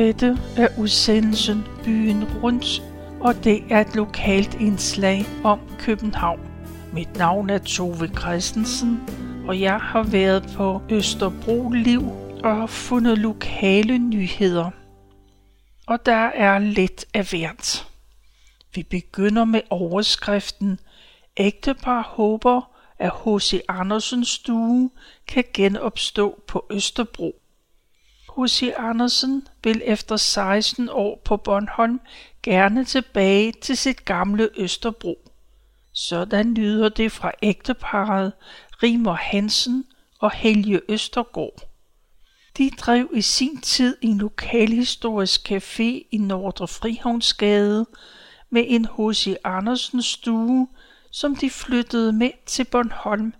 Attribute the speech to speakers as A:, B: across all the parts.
A: Dette er udsendelsen Byen Rundt, og det er et lokalt indslag om København. Mit navn er Tove Christensen, og jeg har været på Østerbro Liv og har fundet lokale nyheder. Og der er lidt af hvert. Vi begynder med overskriften Ægtepar håber, at H.C. Andersens stue kan genopstå på Østerbro. H.C. Andersen vil efter 16 år på Bornholm gerne tilbage til sit gamle Østerbro. Sådan lyder det fra ægteparret Rimer Hansen og Helge Østergaard. De drev i sin tid en lokalhistorisk café i Nordre Frihavnsgade med en H.C. Andersen stue, som de flyttede med til Bornholm,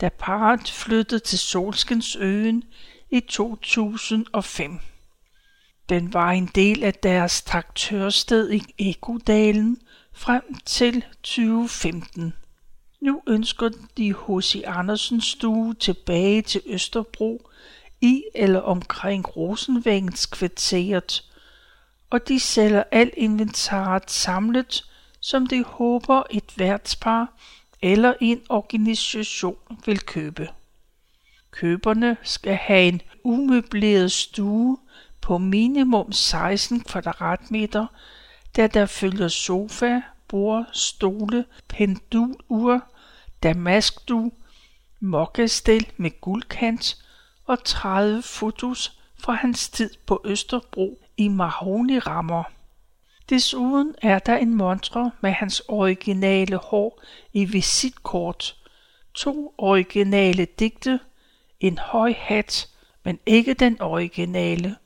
A: da parret flyttede til Solskensøen i 2005. Den var en del af deres traktørsted i Ekodalen frem til 2015. Nu ønsker de H.C. Andersens stue tilbage til Østerbro i eller omkring Rosenvængens kvarteret, og de sælger alt inventaret samlet, som de håber et værtspar eller en organisation vil købe. Køberne skal have en umøbleret stue på minimum 16 kvadratmeter, da der følger sofa, bord, stole, pendulur, damaskdu, mokkastel med guldkant og 30 fotos fra hans tid på Østerbro i mahogni-rammer. Desuden er der en montre med hans originale hår i visitkort, to originale digte en høj hat, men ikke den originale,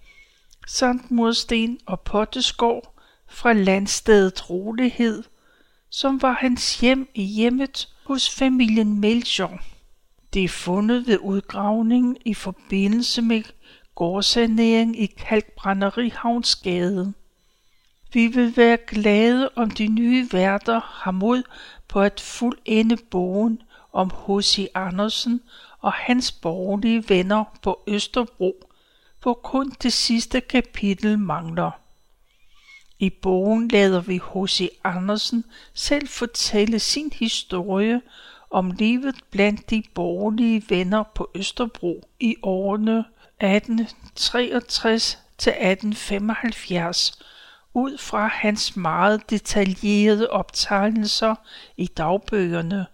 A: samt mursten og potteskår fra landstedet Rolighed, som var hans hjem i hjemmet hos familien Melchior. Det er fundet ved udgravningen i forbindelse med gårdsanering i Kalkbrænderi Havnsgade. Vi vil være glade, om de nye værter har mod på at fuldende bogen om H.C. Andersen og hans borgerlige venner på Østerbro, hvor kun det sidste kapitel mangler. I bogen lader vi H.C. Andersen selv fortælle sin historie om livet blandt de borgerlige venner på Østerbro i årene 1863 til 1875 ud fra hans meget detaljerede optegnelser i dagbøgerne –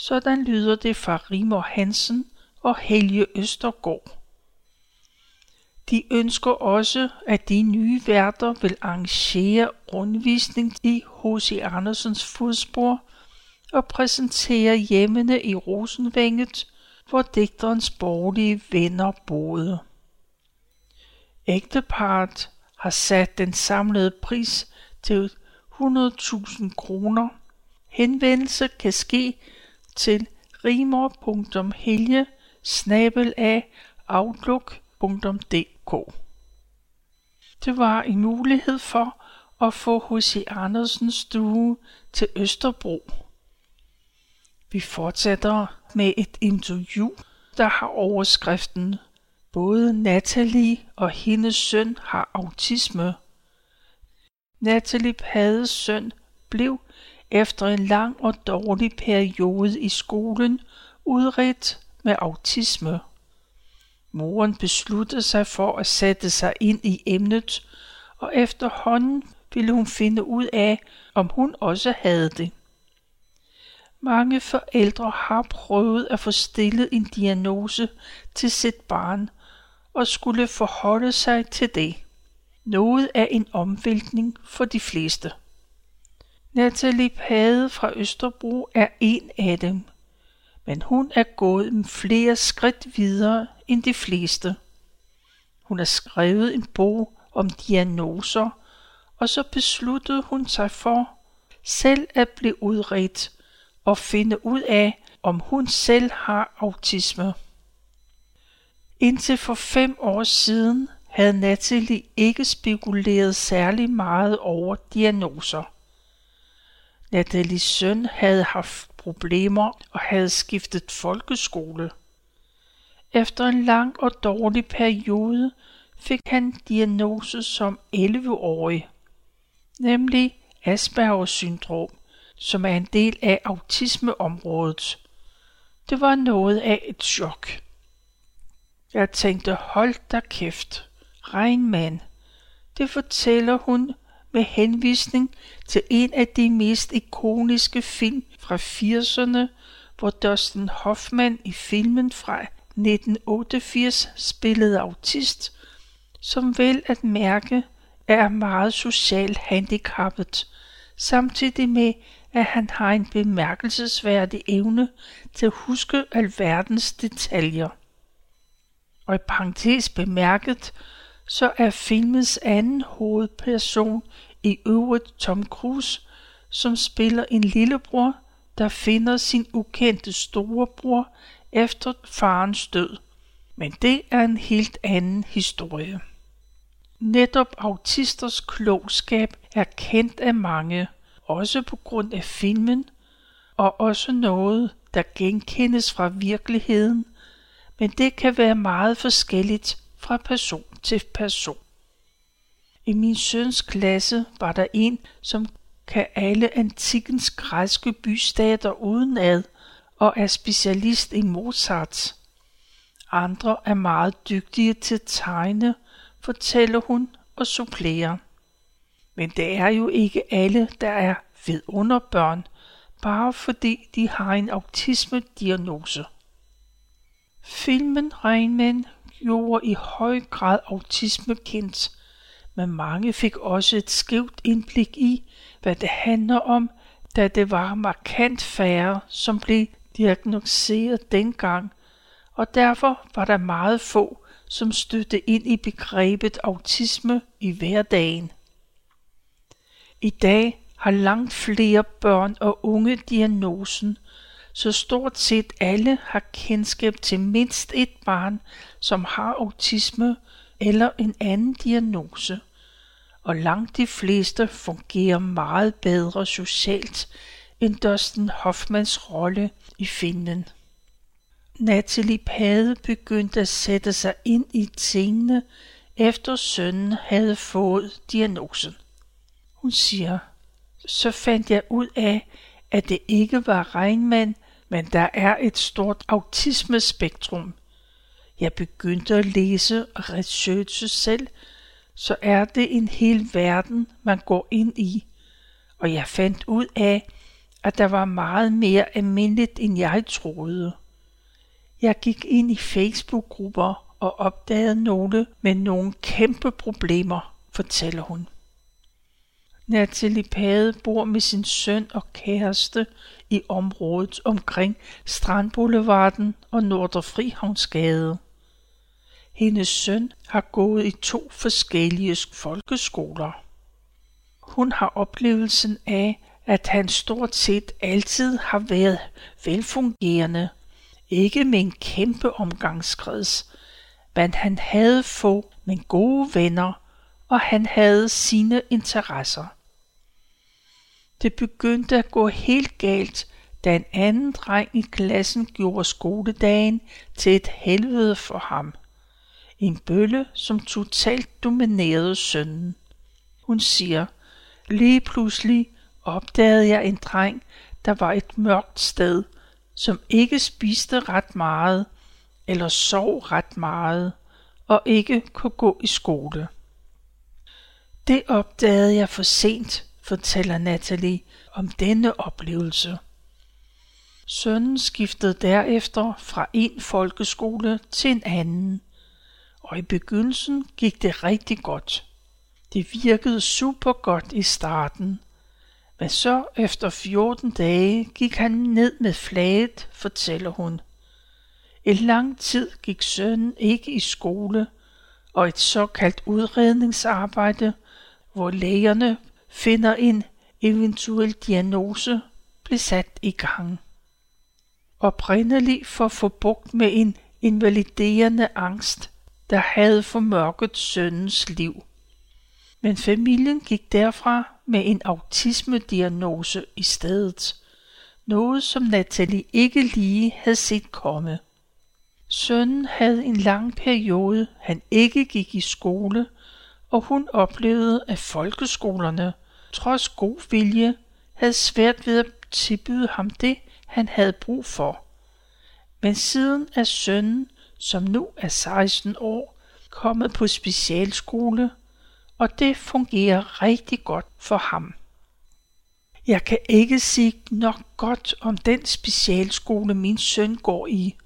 A: sådan lyder det fra Rimor Hansen og Helge Østergaard. De ønsker også, at de nye værter vil arrangere rundvisning i H.C. Andersens fodspor og præsentere hjemmene i Rosenvænget, hvor digterens borgerlige venner boede. Ægteparet har sat den samlede pris til 100.000 kroner. Henvendelse kan ske til rimor.helge outlook.dk. Det var en mulighed for at få H.C. Andersens stue til Østerbro. Vi fortsætter med et interview, der har overskriften Både Natalie og hendes søn har autisme. Natalie Pades søn blev efter en lang og dårlig periode i skolen udredt med autisme. Moren besluttede sig for at sætte sig ind i emnet, og efterhånden ville hun finde ud af, om hun også havde det. Mange forældre har prøvet at få stillet en diagnose til sit barn og skulle forholde sig til det. Noget er en omvæltning for de fleste. Natalie Pade fra Østerbro er en af dem, men hun er gået flere skridt videre end de fleste. Hun har skrevet en bog om diagnoser, og så besluttede hun sig for selv at blive udredt og finde ud af, om hun selv har autisme. Indtil for fem år siden havde Natalie ikke spekuleret særlig meget over diagnoser. Nathalies søn havde haft problemer og havde skiftet folkeskole. Efter en lang og dårlig periode fik han diagnose som 11-årig, nemlig Aspergers syndrom, som er en del af autismeområdet. Det var noget af et chok. Jeg tænkte, hold da kæft, regnmand. Det fortæller hun med henvisning til en af de mest ikoniske film fra 80'erne, hvor Dustin Hoffman i filmen fra 1988 spillede autist, som vel at mærke er meget socialt handicappet, samtidig med, at han har en bemærkelsesværdig evne til at huske alverdens detaljer. Og i parentes bemærket, så er filmens anden hovedperson i øvrigt Tom Cruise, som spiller en lillebror, der finder sin ukendte storebror efter farens død. Men det er en helt anden historie. Netop autisters klogskab er kendt af mange, også på grund af filmen, og også noget, der genkendes fra virkeligheden, men det kan være meget forskelligt fra person til person. I min søns klasse var der en, som kan alle antikkens græske bystater udenad og er specialist i Mozart. Andre er meget dygtige til at tegne, fortæller hun og supplerer. Men det er jo ikke alle, der er vidunderbørn, bare fordi de har en autisme-diagnose. Filmen Regnmænd gjorde i høj grad autisme kendt, men mange fik også et skævt indblik i, hvad det handler om, da det var markant færre, som blev diagnosticeret dengang, og derfor var der meget få, som støtte ind i begrebet autisme i hverdagen. I dag har langt flere børn og unge diagnosen, så stort set alle har kendskab til mindst et barn, som har autisme eller en anden diagnose. Og langt de fleste fungerer meget bedre socialt end Dustin Hoffmans rolle i filmen. Natalie Pade begyndte at sætte sig ind i tingene, efter sønnen havde fået diagnosen. Hun siger, så fandt jeg ud af, at det ikke var regnmand, men der er et stort autismespektrum. Jeg begyndte at læse og researche selv, så er det en hel verden, man går ind i. Og jeg fandt ud af, at der var meget mere almindeligt, end jeg troede. Jeg gik ind i Facebook-grupper og opdagede nogle med nogle kæmpe problemer, fortæller hun. Natalie Pade bor med sin søn og kæreste i området omkring Strandboulevarden og Nordre Frihavnsgade. Hendes søn har gået i to forskellige folkeskoler. Hun har oplevelsen af, at han stort set altid har været velfungerende, ikke med en kæmpe omgangskreds, men han havde få, men gode venner, og han havde sine interesser. Det begyndte at gå helt galt, da en anden dreng i klassen gjorde skoledagen til et helvede for ham. En bølle, som totalt dominerede sønnen. Hun siger, lige pludselig opdagede jeg en dreng, der var et mørkt sted, som ikke spiste ret meget, eller sov ret meget, og ikke kunne gå i skole. Det opdagede jeg for sent, fortæller Natalie om denne oplevelse. Sønnen skiftede derefter fra en folkeskole til en anden, og i begyndelsen gik det rigtig godt. Det virkede super godt i starten, men så efter 14 dage gik han ned med flaget, fortæller hun. En lang tid gik sønnen ikke i skole, og et såkaldt udredningsarbejde, hvor lægerne finder en eventuel diagnose, blev sat i gang. Oprindeligt for at få bugt med en invaliderende angst, der havde formørket sønnens liv. Men familien gik derfra med en autismediagnose i stedet. Noget som Natalie ikke lige havde set komme. Sønnen havde en lang periode, han ikke gik i skole, og hun oplevede, at folkeskolerne, trods god vilje, havde svært ved at tilbyde ham det, han havde brug for. Men siden er sønnen, som nu er 16 år, kommet på specialskole, og det fungerer rigtig godt for ham. Jeg kan ikke sige nok godt om den specialskole, min søn går i.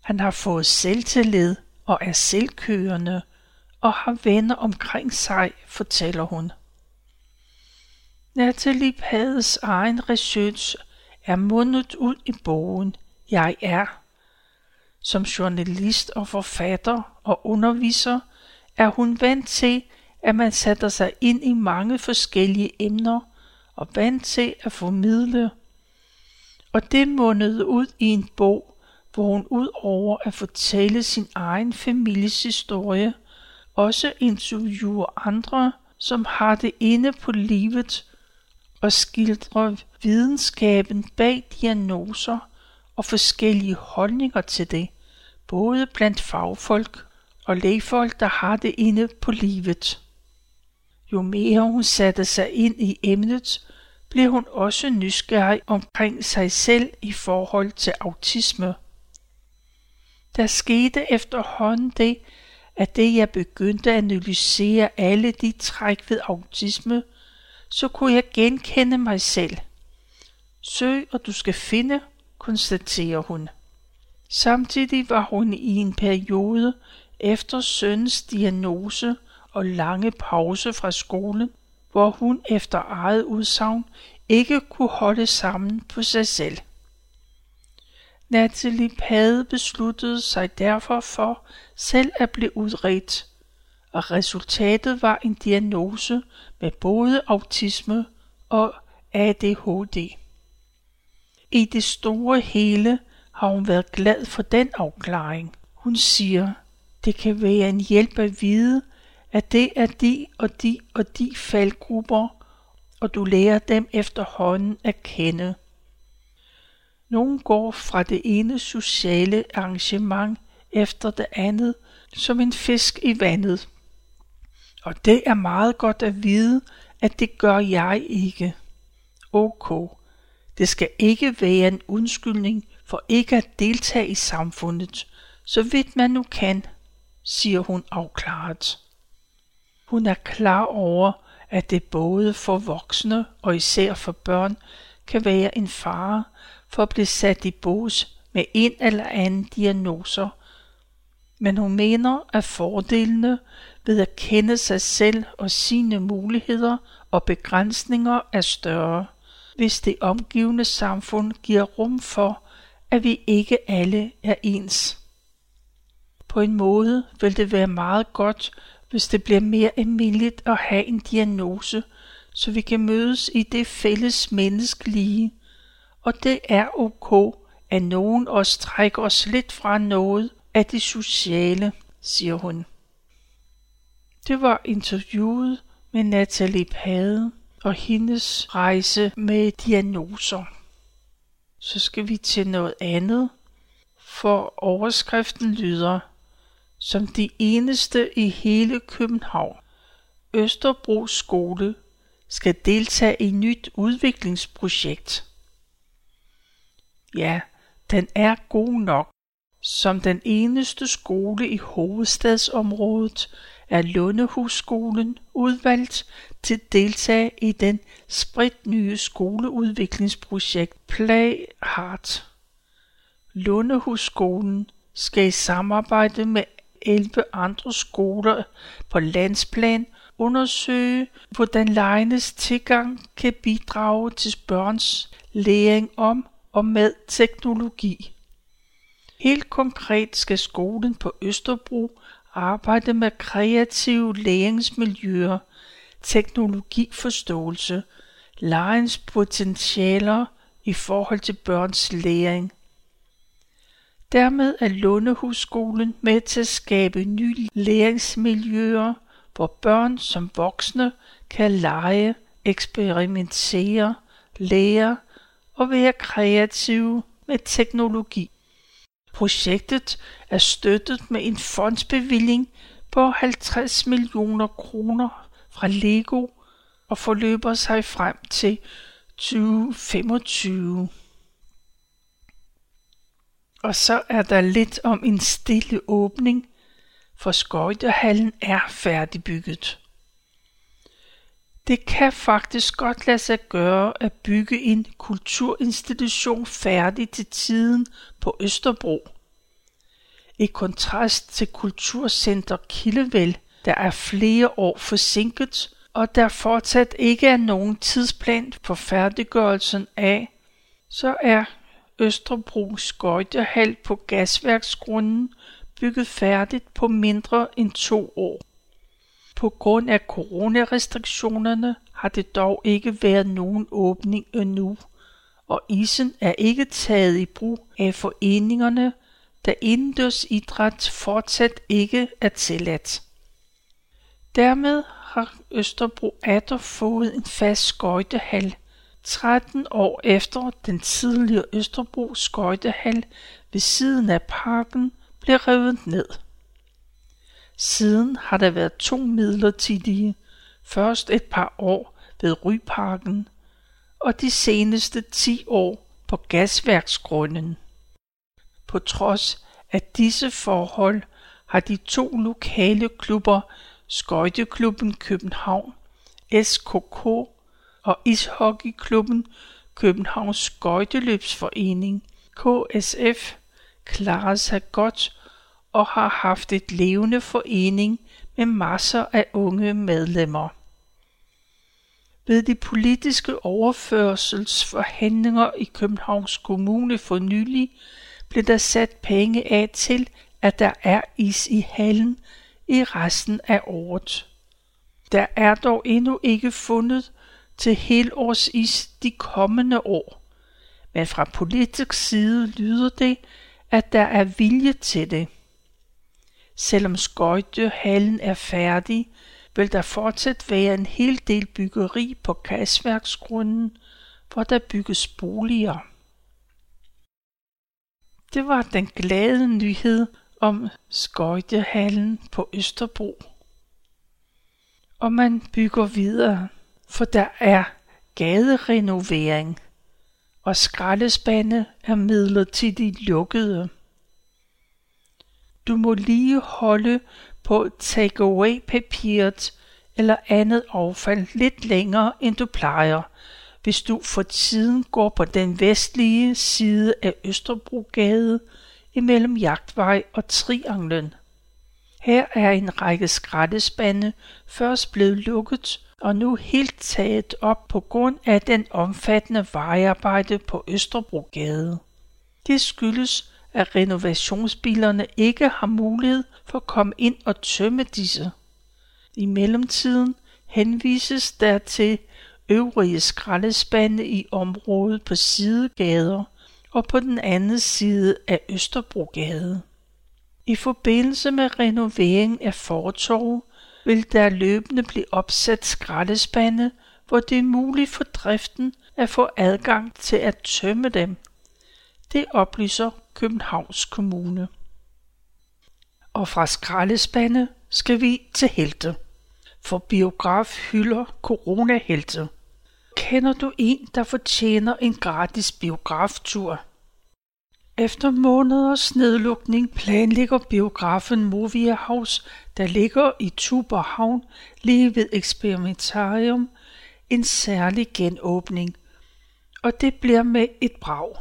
A: Han har fået selvtillid og er selvkørende og har venner omkring sig, fortæller hun. Natalie Pades egen research er mundet ud i bogen Jeg er. Som journalist og forfatter og underviser er hun vant til, at man sætter sig ind i mange forskellige emner og vant til at formidle. Og det mundede ud i en bog, hvor hun ud over at fortælle sin egen families historie, også interviewer andre, som har det inde på livet og skildrer videnskaben bag diagnoser og forskellige holdninger til det, både blandt fagfolk og lægefolk, der har det inde på livet. Jo mere hun satte sig ind i emnet, blev hun også nysgerrig omkring sig selv i forhold til autisme. Der skete efterhånden det, at det jeg begyndte at analysere alle de træk ved autisme, så kunne jeg genkende mig selv. Søg, og du skal finde, konstaterer hun. Samtidig var hun i en periode efter søns diagnose og lange pause fra skolen, hvor hun efter eget udsagn ikke kunne holde sammen på sig selv. Natalie Pade besluttede sig derfor for selv at blive udredt, og resultatet var en diagnose med både autisme og ADHD. I det store hele har hun været glad for den afklaring. Hun siger, det kan være en hjælp at vide, at det er de og de og de faldgrupper, og du lærer dem efterhånden at kende. Nogen går fra det ene sociale arrangement efter det andet som en fisk i vandet. Og det er meget godt at vide, at det gør jeg ikke. Ok, det skal ikke være en undskyldning for ikke at deltage i samfundet, så vidt man nu kan, siger hun afklaret. Hun er klar over, at det både for voksne og især for børn kan være en fare for at blive sat i bås med en eller anden diagnoser, men hun mener, at fordelene ved at kende sig selv og sine muligheder og begrænsninger er større, hvis det omgivende samfund giver rum for, at vi ikke alle er ens. På en måde vil det være meget godt, hvis det bliver mere almindeligt at have en diagnose, så vi kan mødes i det fælles menneskelige. Og det er ok, at nogen os trækker os lidt fra noget af det sociale, siger hun. Det var interviewet med Natalie Pade og hendes rejse med diagnoser. Så skal vi til noget andet, for overskriften lyder – som de eneste i hele København. Østerbro Skole skal deltage i nyt udviklingsprojekt. Ja, den er god nok. Som den eneste skole i hovedstadsområdet er Lundehusskolen udvalgt til at deltage i den spritnye skoleudviklingsprojekt Play Hard. Lundehusskolen skal i samarbejde med 11 andre skoler på landsplan undersøge, hvordan lejernes tilgang kan bidrage til børns læring om og med teknologi. Helt konkret skal skolen på Østerbro arbejde med kreative læringsmiljøer, teknologiforståelse, legens potentialer i forhold til børns læring – Dermed er Lundehusskolen med til at skabe nye læringsmiljøer, hvor børn som voksne kan lege, eksperimentere, lære og være kreative med teknologi. Projektet er støttet med en fondsbevilling på 50 millioner kroner fra Lego og forløber sig frem til 2025. Og så er der lidt om en stille åbning, for skøjtehallen er færdigbygget. Det kan faktisk godt lade sig gøre at bygge en kulturinstitution færdig til tiden på Østerbro. I kontrast til Kulturcenter Kildevæld, der er flere år forsinket, og der fortsat ikke er nogen tidsplan for færdiggørelsen af, så er Østerbro skøjtehal på gasværksgrunden bygget færdigt på mindre end to år. På grund af coronarestriktionerne har det dog ikke været nogen åbning endnu, og isen er ikke taget i brug af foreningerne, da indendørs idræt fortsat ikke er tilladt. Dermed har Østerbro atter fået en fast skøjtehal, 13 år efter den tidligere Østerbro skøjtehal ved siden af parken blev revet ned. Siden har der været to midlertidige, først et par år ved Ryparken, og de seneste 10 år på gasværksgrunden. På trods af disse forhold har de to lokale klubber, Skøjteklubben København, SKK og ishockeyklubben Københavns Skøjteløbsforening, KSF, klarer sig godt og har haft et levende forening med masser af unge medlemmer. Ved de politiske overførselsforhandlinger i Københavns Kommune for nylig blev der sat penge af til, at der er is i hallen i resten af året. Der er dog endnu ikke fundet til helårsis de kommende år, men fra politisk side lyder det, at der er vilje til det. Selvom skøjtehallen er færdig, vil der fortsat være en hel del byggeri på gasværksgrunden, hvor der bygges boliger. Det var den glade nyhed om skøjtehallen på Østerbro. Og man bygger videre, for der er gaderenovering, og skraldespande er midlertidigt lukkede. Du må lige holde på takeaway-papiret eller andet affald lidt længere, end du plejer, hvis du for tiden går på den vestlige side af Østerbrogade imellem Jagtvej og Trianglen. Her er en række skraldespande først blevet lukket og nu helt taget op på grund af den omfattende vejarbejde på Østerbrogade. Det skyldes, at renovationsbilerne ikke har mulighed for at komme ind og tømme disse. I mellemtiden henvises der til øvrige skraldespande i området på sidegader og på den anden side af Østerbrogade. I forbindelse med renovering af fortorv vil der løbende blive opsat skraldespande, hvor det er muligt for driften at få adgang til at tømme dem. Det oplyser Københavns Kommune. Og fra skraldespande skal vi til helte. For biograf hylder coronahelte. Kender du en, der fortjener en gratis biograftur? Efter måneders nedlukning planlægger biografen Movia House, der ligger i Tuberhavn lige ved Experimentarium, en særlig genåbning. Og det bliver med et brag.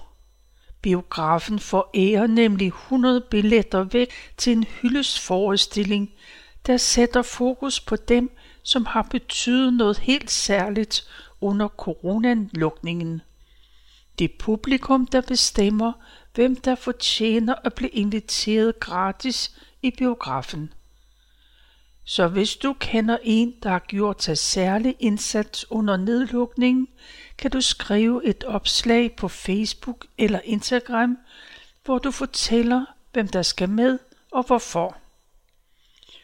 A: Biografen forærer nemlig 100 billetter væk til en hyldesforestilling, der sætter fokus på dem, som har betydet noget helt særligt under coronalukningen. Det publikum, der bestemmer, hvem der fortjener at blive inviteret gratis i biografen. Så hvis du kender en, der har gjort sig særlig indsats under nedlukningen, kan du skrive et opslag på Facebook eller Instagram, hvor du fortæller, hvem der skal med og hvorfor.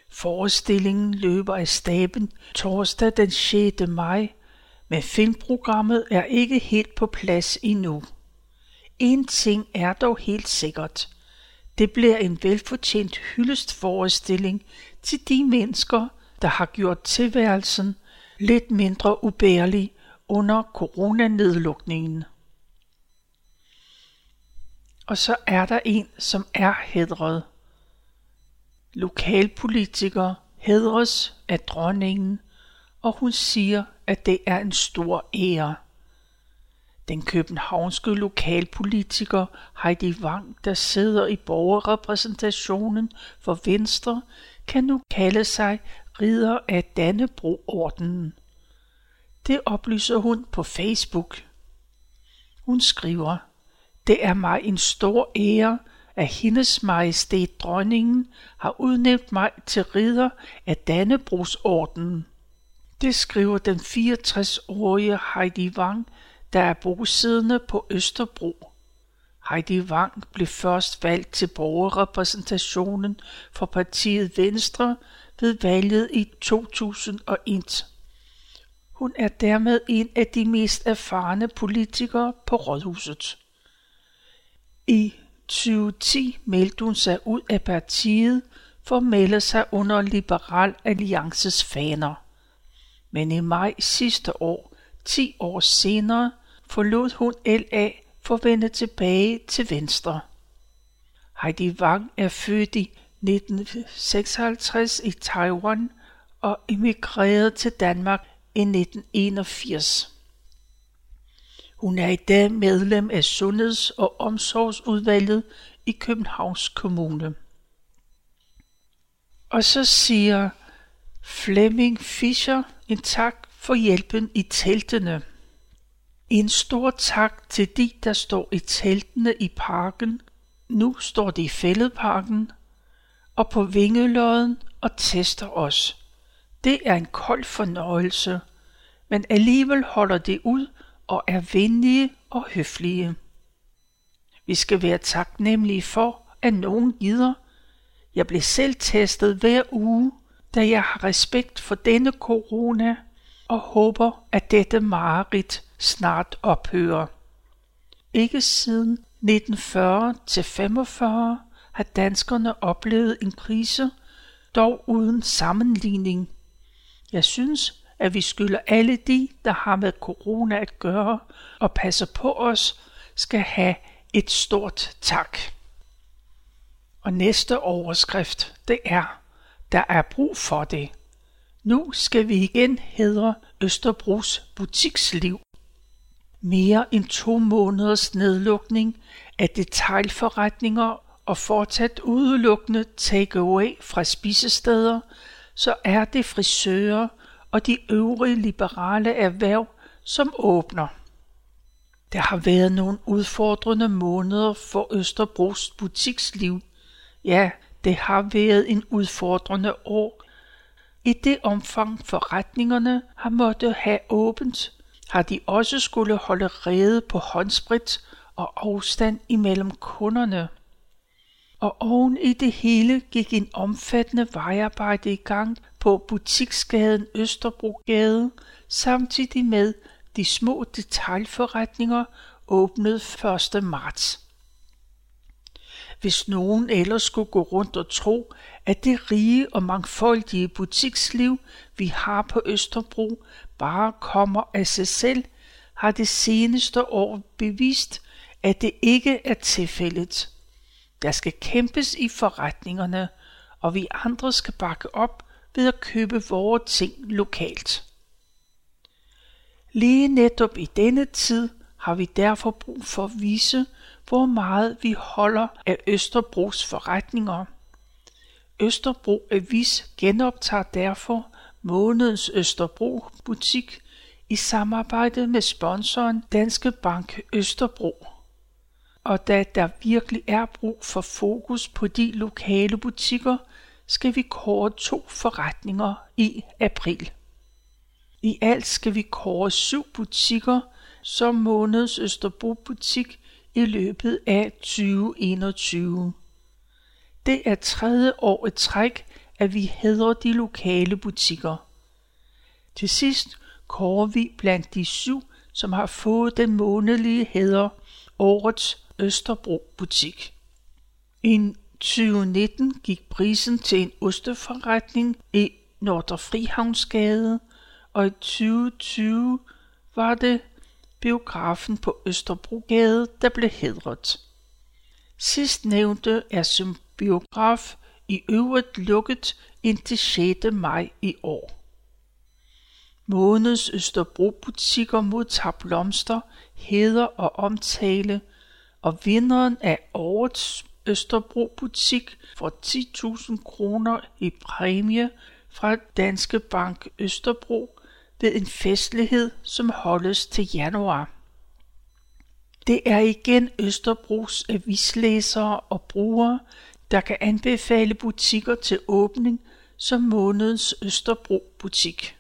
A: Forestillingen løber af staben torsdag den 6. maj, men filmprogrammet er ikke helt på plads endnu. En ting er dog helt sikkert. Det bliver en velfortjent hyldestforestilling til de mennesker, der har gjort tilværelsen lidt mindre ubærlig under coronanedlukningen. Og så er der en, som er hedret. Lokalpolitiker hedres af dronningen, og hun siger, at det er en stor ære. Den københavnske lokalpolitiker Heidi Wang, der sidder i borgerrepræsentationen for Venstre, kan nu kalde sig ridder af Dannebro-ordenen. Det oplyser hun på Facebook. Hun skriver, det er mig en stor ære, at hendes majestæt dronningen har udnævnt mig til ridder af Dannebrogsordenen. Det skriver den 64-årige Heidi Wang, der er bosiddende på Østerbro. Heidi Wang blev først valgt til borgerrepræsentationen for partiet Venstre ved valget i 2001. Hun er dermed en af de mest erfarne politikere på rådhuset. I 2010 meldte hun sig ud af partiet for at melde sig under Liberal Alliances faner. Men i maj sidste år, 10 år senere, forlod hun LA for at vende tilbage til Venstre. Heidi Wang er født i 1956 i Taiwan og emigrerede til Danmark i 1981. Hun er i dag medlem af Sundheds- og Omsorgsudvalget i Københavns Kommune. Og så siger Flemming Fischer en tak for hjælpen i teltene. En stor tak til de, der står i teltene i parken. Nu står de i fældeparken og på vingelåden og tester os. Det er en kold fornøjelse, men alligevel holder det ud og er venlige og høflige. Vi skal være taknemmelige for, at nogen gider. Jeg blev selv testet hver uge, da jeg har respekt for denne corona og håber, at dette mareridt snart ophører. Ikke siden 1940 til 45 har danskerne oplevet en krise, dog uden sammenligning. Jeg synes, at vi skylder alle de, der har med corona at gøre og passer på os, skal have et stort tak. Og næste overskrift, det er, der er brug for det. Nu skal vi igen hedre Østerbros butiksliv. Mere end to måneders nedlukning af detailforretninger og fortsat udelukkende take-away fra spisesteder, så er det frisører og de øvrige liberale erhverv, som åbner. Der har været nogle udfordrende måneder for Østerbros butiksliv. Ja, det har været en udfordrende år. I det omfang forretningerne har måttet have åbent, har de også skulle holde rede på håndsprit og afstand imellem kunderne. Og oven i det hele gik en omfattende vejarbejde i gang på butiksgaden Østerbrogade, samtidig med de små detailforretninger åbnede 1. marts. Hvis nogen ellers skulle gå rundt og tro, at det rige og mangfoldige butiksliv, vi har på Østerbro, bare kommer af sig selv, har det seneste år bevist, at det ikke er tilfældet. Der skal kæmpes i forretningerne, og vi andre skal bakke op ved at købe vores ting lokalt. Lige netop i denne tid har vi derfor brug for at vise, hvor meget vi holder af Østerbros forretninger. Østerbro Avis genoptager derfor månedens Østerbro butik i samarbejde med sponsoren Danske Bank Østerbro. Og da der virkelig er brug for fokus på de lokale butikker, skal vi kåre to forretninger i april. I alt skal vi kåre syv butikker som månedens Østerbro butik i løbet af 2021. Det er tredje år i træk, at vi hedder de lokale butikker. Til sidst kårer vi blandt de syv, som har fået den månedlige hæder Årets Østerbro butik. I 2019 gik prisen til en osteforretning i Nordre Frihavnsgade, og i 2020 var det biografen på Østerbrogade, der blev hedret. Sidst nævnte er som biograf i øvrigt lukket indtil 6. maj i år. Månedens Østerbro-butikker modtager blomster, heder og omtale, og vinderen af årets Østerbro-butik får 10.000 kroner i præmie fra Danske Bank Østerbro ved en festlighed, som holdes til januar. Det er igen Østerbros avislæsere og brugere, der kan anbefale butikker til åbning som månedens Østerbro-butik.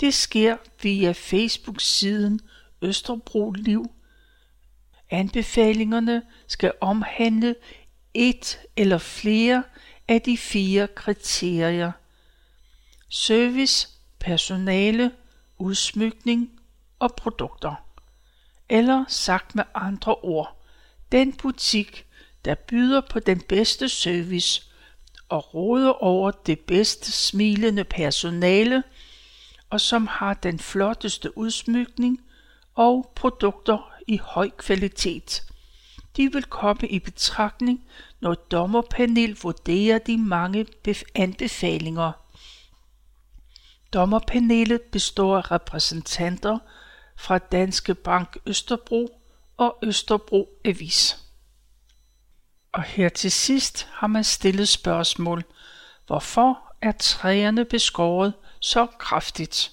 A: Det sker via Facebook-siden Østerbro Liv. Anbefalingerne skal omhandle et eller flere af de fire kriterier. Service, personale, udsmykning og produkter. Eller sagt med andre ord, den butik, der byder på den bedste service og råder over det bedste smilende personale, og som har den flotteste udsmykning og produkter i høj kvalitet. De vil komme i betragtning, når dommerpanel vurderer de mange anbefalinger. Dommerpanelet består af repræsentanter fra Danske Bank Østerbro og Østerbro Avis. Og her til sidst har man stillet spørgsmål. Hvorfor er træerne beskåret så kraftigt?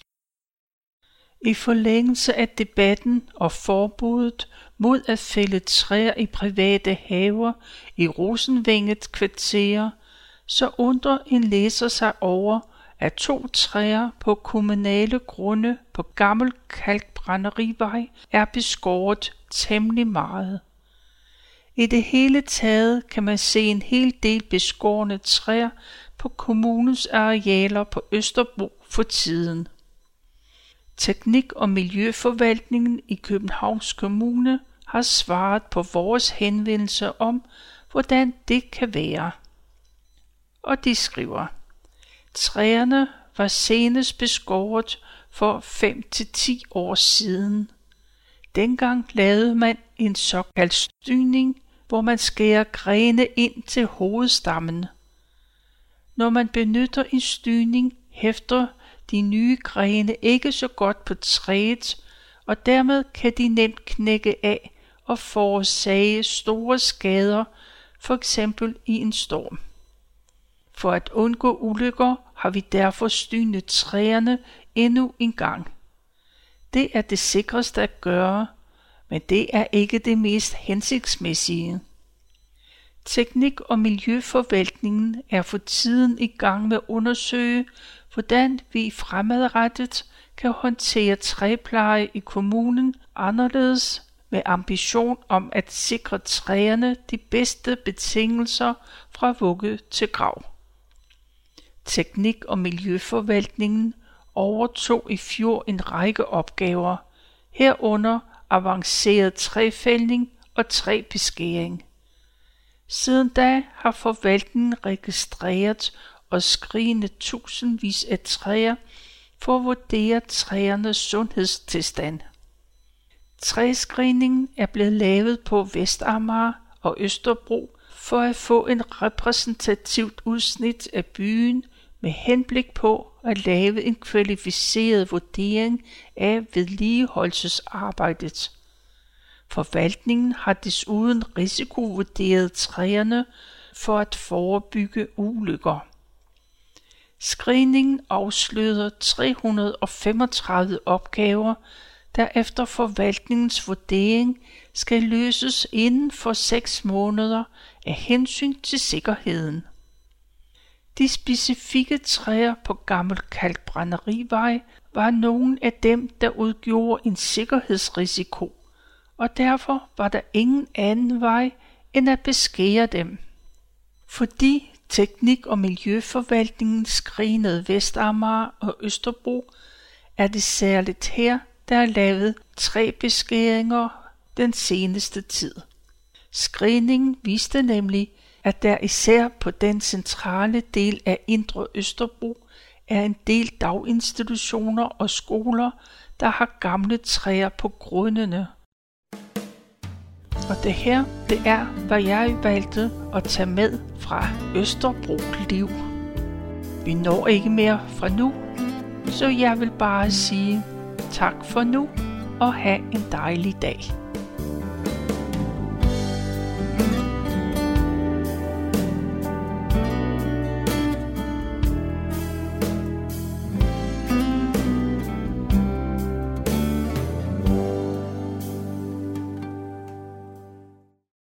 A: I forlængelse af debatten og forbuddet mod at fælde træer i private haver i Rosenvænget kvarterer, så undrer en læser sig over, af to træer på kommunale grunde på Gammel Kalkbrænderivej er beskåret temmelig meget. I det hele taget kan man se en hel del beskårne træer på kommunens arealer på Østerbro for tiden. Teknik- og Miljøforvaltningen i Københavns Kommune har svaret på vores henvendelse om, hvordan det kan være. Og de skriver, Træerne var senest beskåret for 5-10 år siden. Dengang lavede man en såkaldt stygning, hvor man skærer grene ind til hovedstammen. Når man benytter en stygning, hæfter de nye grene ikke så godt på træet, og dermed kan de nemt knække af og forårsage store skader, for eksempel i en storm. For at undgå ulykker har vi derfor stynet træerne endnu en gang. Det er det sikreste at gøre, men det er ikke det mest hensigtsmæssige. Teknik- og Miljøforvaltningen er for tiden i gang med at undersøge, hvordan vi fremadrettet kan håndtere træpleje i kommunen anderledes med ambition om at sikre træerne de bedste betingelser fra vugge til grav. Teknik- og Miljøforvaltningen overtog i fjor en række opgaver, herunder avanceret træfældning og træbeskæring. Siden da har forvaltningen registreret og skrigende tusindvis af træer for at vurdere træernes sundhedstilstand. Træscreeningen er blevet lavet på Vestamager og Østerbro for at få en repræsentativt udsnit af byen med henblik på at lave en kvalificeret vurdering af vedligeholdelsesarbejdet. Forvaltningen har desuden risikovurderet træerne for at forebygge ulykker. Screeningen afslører 335 opgaver, der efter forvaltningens vurdering skal løses inden for 6 måneder af hensyn til sikkerheden. De specifikke træer på Gammel Kalkbrænderivej var nogle af dem, der udgjorde en sikkerhedsrisiko, og derfor var der ingen anden vej end at beskære dem. Fordi Teknik- og Miljøforvaltningen skrinede Vestamager og Østerbro, er det særligt her, der er lavet tre beskæringer den seneste tid. Screeningen viste nemlig, at der især på den centrale del af Indre Østerbro er en del daginstitutioner og skoler, der har gamle træer på grundene. Og det her, det er, hvad jeg valgte at tage med fra Østerbro Liv. Vi når ikke mere fra nu, så jeg vil bare sige tak for nu og have en dejlig dag.